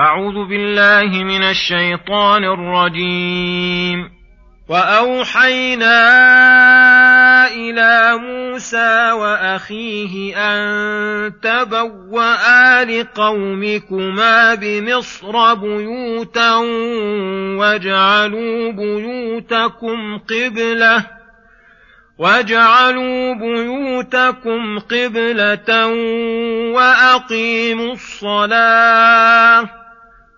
أعوذ بالله من الشيطان الرجيم. وأوحينا إلى موسى وأخيه أن تبوأ لقومكما بمصر بيوتا واجعلوا بيوتكم قبلة واجعلوا بيوتكم قبلة وأقيموا الصلاة.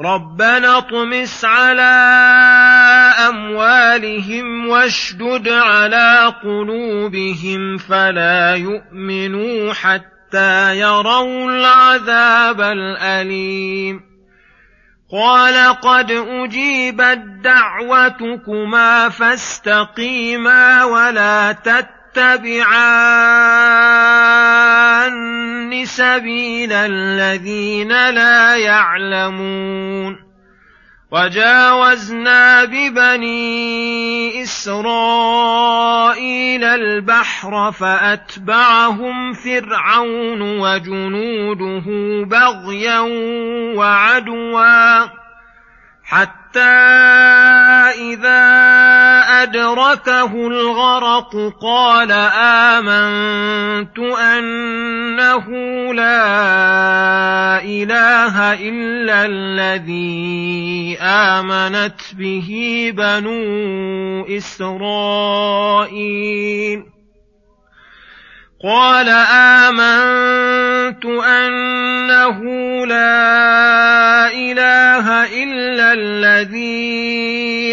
ربنا اطمس على اموالهم واشدد على قلوبهم فلا يؤمنوا حتى يروا العذاب الاليم قال قد اجيبت دعوتكما فاستقيما ولا تتبعوا تتبعان سبيل الذين لا يعلمون. وجاوزنا ببني إسرائيل البحر فأتبعهم فرعون وجنوده بغيا وعدوا. حتى إذا أدركه الغرق قال آمنت أنه لا إله إلا الذي آمنت به بنو إسرائيل. قال آمنت أنه لا إله إلا الذي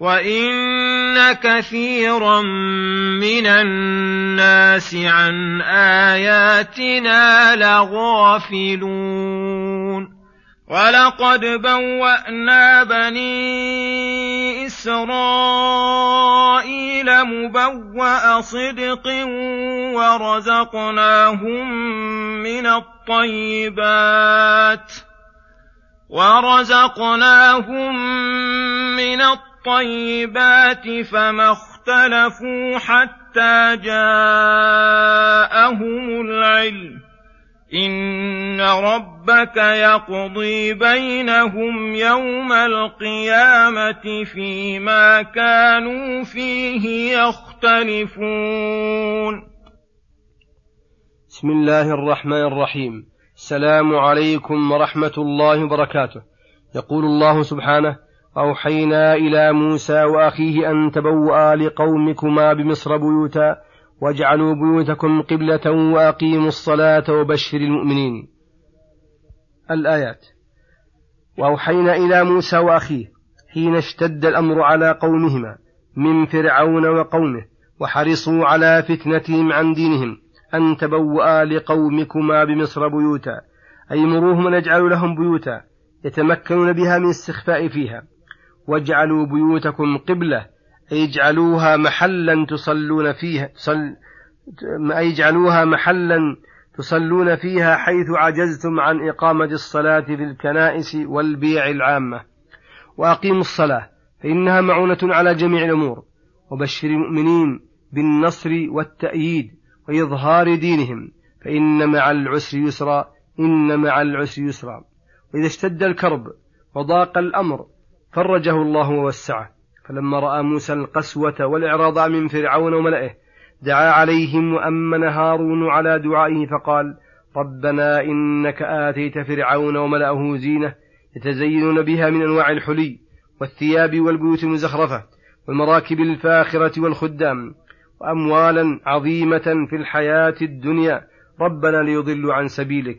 وان كثيرا من الناس عن اياتنا لغافلون ولقد بوانا بني اسرائيل مبوا صدق ورزقناهم من الطيبات ورزقناهم من الطيبات فما اختلفوا حتى جاءهم العلم. إن ربك يقضي بينهم يوم القيامة فيما كانوا فيه يختلفون. بسم الله الرحمن الرحيم. السلام عليكم ورحمة الله وبركاته. يقول الله سبحانه أوحينا إلى موسى وأخيه أن تبوأ لقومكما بمصر بيوتا واجعلوا بيوتكم قبلة وأقيموا الصلاة وبشر المؤمنين. الآيات. وأوحينا إلى موسى وأخيه حين اشتد الأمر على قومهما من فرعون وقومه وحرصوا على فتنتهم عن دينهم أن تبوأ لقومكما بمصر بيوتا. أي مروهم ونجعل لهم بيوتا يتمكنون بها من استخفاء فيها. واجعلوا بيوتكم قبلة أي اجعلوها محلا تصلون فيها تصل أي اجعلوها محلا تصلون فيها حيث عجزتم عن إقامة الصلاة في الكنائس والبيع العامة. وأقيموا الصلاة فإنها معونة على جميع الأمور. وبشر المؤمنين بالنصر والتأييد وإظهار دينهم فإن مع العسر يسرا إن مع العسر يسرا. وإذا اشتد الكرب وضاق الأمر فرجه الله ووسعه. فلما رأى موسى القسوة والإعراض من فرعون وملئه دعا عليهم وأمن هارون على دعائه فقال ربنا إنك آتيت فرعون وملأه زينة يتزينون بها من أنواع الحلي والثياب والبيوت المزخرفة والمراكب الفاخرة والخدام وأموالا عظيمة في الحياة الدنيا. ربنا ليضلوا عن سبيلك.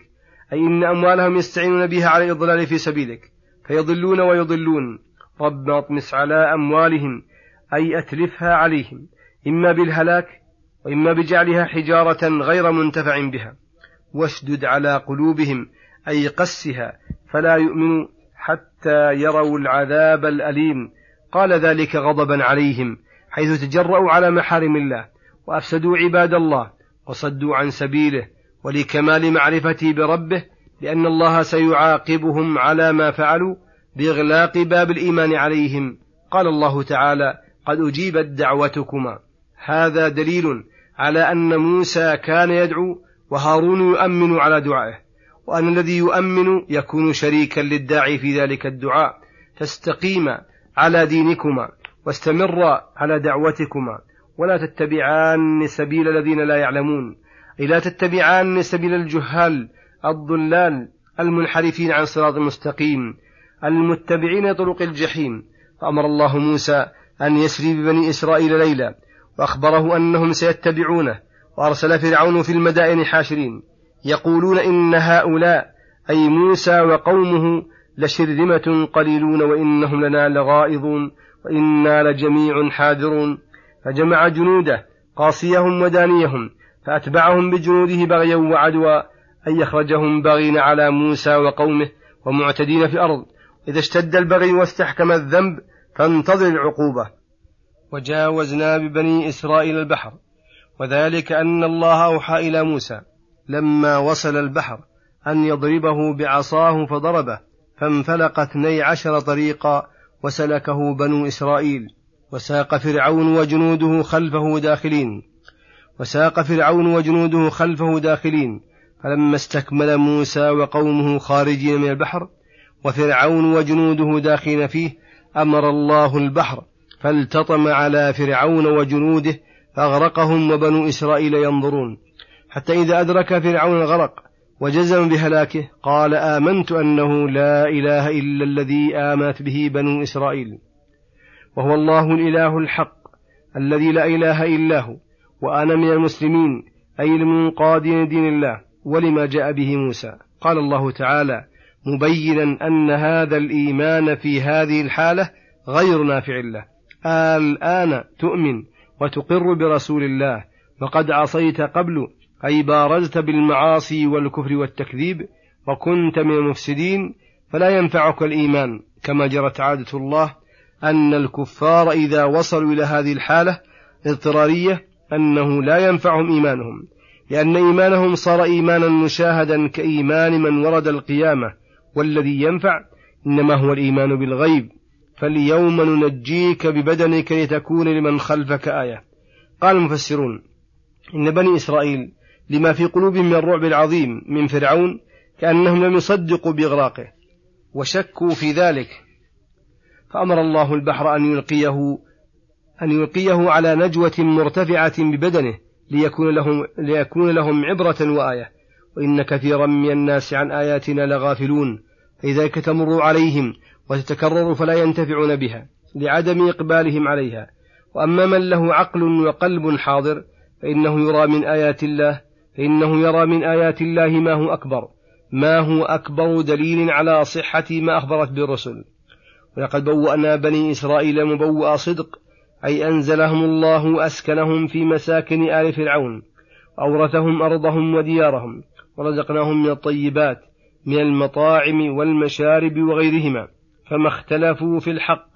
أي إن أموالهم يستعينون بها على الإضلال في سبيلك. فيضلون ويضلون. ربنا أطمس على أموالهم أي أتلفها عليهم. إما بالهلاك وإما بجعلها حجارة غير منتفع بها. واشدد على قلوبهم أي قسها فلا يؤمنوا حتى يروا العذاب الأليم. قال ذلك غضبا عليهم حيث تجرأوا على محارم الله. وأفسدوا عباد الله وصدوا عن سبيله ولكمال معرفته بربه لأن الله سيعاقبهم على ما فعلوا بإغلاق باب الإيمان عليهم. قال الله تعالى قد أجيبت دعوتكما. هذا دليل على أن موسى كان يدعو وهارون يؤمن على دعائه وأن الذي يؤمن يكون شريكا للداعي في ذلك الدعاء. فاستقيم على دينكما واستمر على دعوتكما. ولا تتبعان سبيل الذين لا يعلمون. أي لا تتبعان سبيل الجهال الضلال المنحرفين عن صراط المستقيم المتبعين طرق الجحيم. فأمر الله موسى أن يسري ببني إسرائيل ليلا وأخبره أنهم سيتبعونه وأرسل فرعون في المدائن حاشرين. يقولون إن هؤلاء أي موسى وقومه لشرذمة قليلون وإنهم لنا لغائظون وإنا لجميع حاذرون. فجمع جنوده قاصيهم ودانيهم فأتبعهم بجنوده بغيا وعدوا أن يخرجهم بغين على موسى وقومه ومعتدين في الأرض. إذا اشتد البغي واستحكم الذنب فانتظر العقوبة وجاوزنا ببني إسرائيل البحر. وذلك أن الله أوحى إلى موسى لما وصل البحر أن يضربه بعصاه فضربه فانفلق اثني عشر طريقا وسلكه بنو إسرائيل. وساق فرعون وجنوده خلفه داخلين. وساق فرعون وجنوده خلفه داخلين. فلما استكمل موسى وقومه خارجين من البحر وفرعون وجنوده داخلين فيه أمر الله البحر فالتطم على فرعون وجنوده فأغرقهم وبنو إسرائيل ينظرون. حتى إذا أدرك فرعون الغرق وجزم بهلاكه قال آمنت أنه لا إله إلا الذي آمنت به بنو إسرائيل. وهو الله الإله الحق الذي لا إله إلا هو وأنا من المسلمين أي المنقادين دين الله. ولما جاء به موسى. قال الله تعالى مبينا أن هذا الإيمان في هذه الحالة غير نافع له. الآن تؤمن وتقر برسول الله. وقد عصيت قبل أي بارزت بالمعاصي والكفر والتكذيب وكنت من المفسدين فلا ينفعك الإيمان. كما جرت عادة الله أن الكفار إذا وصلوا إلى هذه الحالة اضطرارية أنه لا ينفعهم إيمانهم. لأن إيمانهم صار إيمانا مشاهدا كإيمان من ورد القيامة والذي ينفع إنما هو الإيمان بالغيب. فاليوم ننجيك ببدنك لتكون لمن خلفك آية. قال المفسرون إن بني إسرائيل لما في قلوبهم من الرعب العظيم من فرعون كأنهم لم يصدقوا بإغراقه وشكوا في ذلك. فأمر الله البحر أن يلقيه أن يلقيه على نجوة مرتفعة ببدنه ليكون لهم ليكون لهم عبرة وآية. وإن كثيرا من الناس عن آياتنا لغافلون. فإذا تمر عليهم وتتكرر فلا ينتفعون بها لعدم إقبالهم عليها. وأما من له عقل وقلب حاضر فإنه يرى من آيات الله فإنه يرى من آيات الله ما هو أكبر. ما هو أكبر دليل على صحة ما أخبرت به الرسل ولقد بوأنا بني إسرائيل مبوأ صدق أي أنزلهم الله أسكنهم في مساكن آل فرعون أورثهم أرضهم وديارهم ورزقناهم من الطيبات من المطاعم والمشارب وغيرهما فما اختلفوا في الحق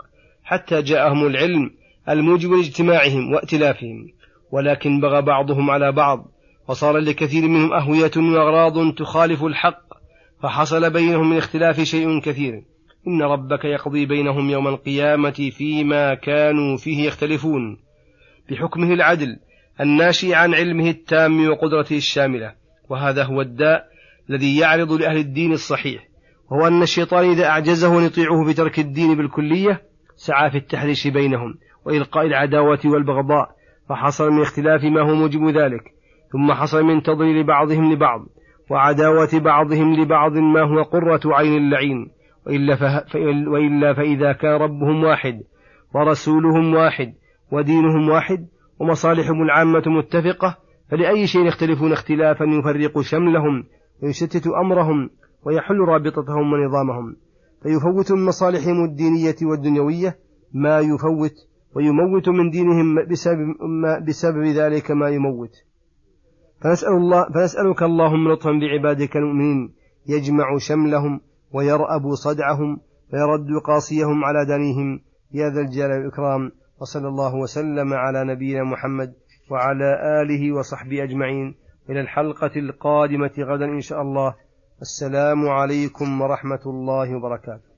حتى جاءهم العلم الموجب لاجتماعهم وائتلافهم ولكن بغى بعضهم على بعض وصار لكثير منهم أهوية وأغراض تخالف الحق فحصل بينهم من اختلاف شيء كثير. إن ربك يقضي بينهم يوم القيامة فيما كانوا فيه يختلفون بحكمه العدل الناشئ عن علمه التام وقدرته الشاملة وهذا هو الداء الذي يعرض لأهل الدين الصحيح وهو أن الشيطان إذا أعجزه أن يطيعه في ترك الدين بالكلية سعى في التحريش بينهم وإلقاء العداوة والبغضاء فحصل من اختلاف ما هو موجب ذلك ثم حصل من تضليل بعضهم لبعض وعداوة بعضهم لبعض ما هو قرة عين اللعين وإلا, وإلا فإذا كان ربهم واحد ورسولهم واحد ودينهم واحد ومصالحهم العامة متفقة فلأي شيء يختلفون اختلافا يفرق شملهم ويشتت أمرهم ويحل رابطتهم ونظامهم. فيفوت من مصالحهم الدينية والدنيوية ما يفوت ويموت من دينهم بسبب, ما بسبب ذلك ما يموت. فنسأل الله فنسألك اللهم لطفا بعبادك المؤمنين يجمع شملهم ويرأب صدعهم ويرد قاصيهم على دانيهم. يا ذا الجلال والإكرام. وصلى الله وسلم على نبينا محمد وعلى آله وصحبه أجمعين. إلى الحلقة القادمة غدا إن شاء الله. السلام عليكم ورحمة الله وبركاته.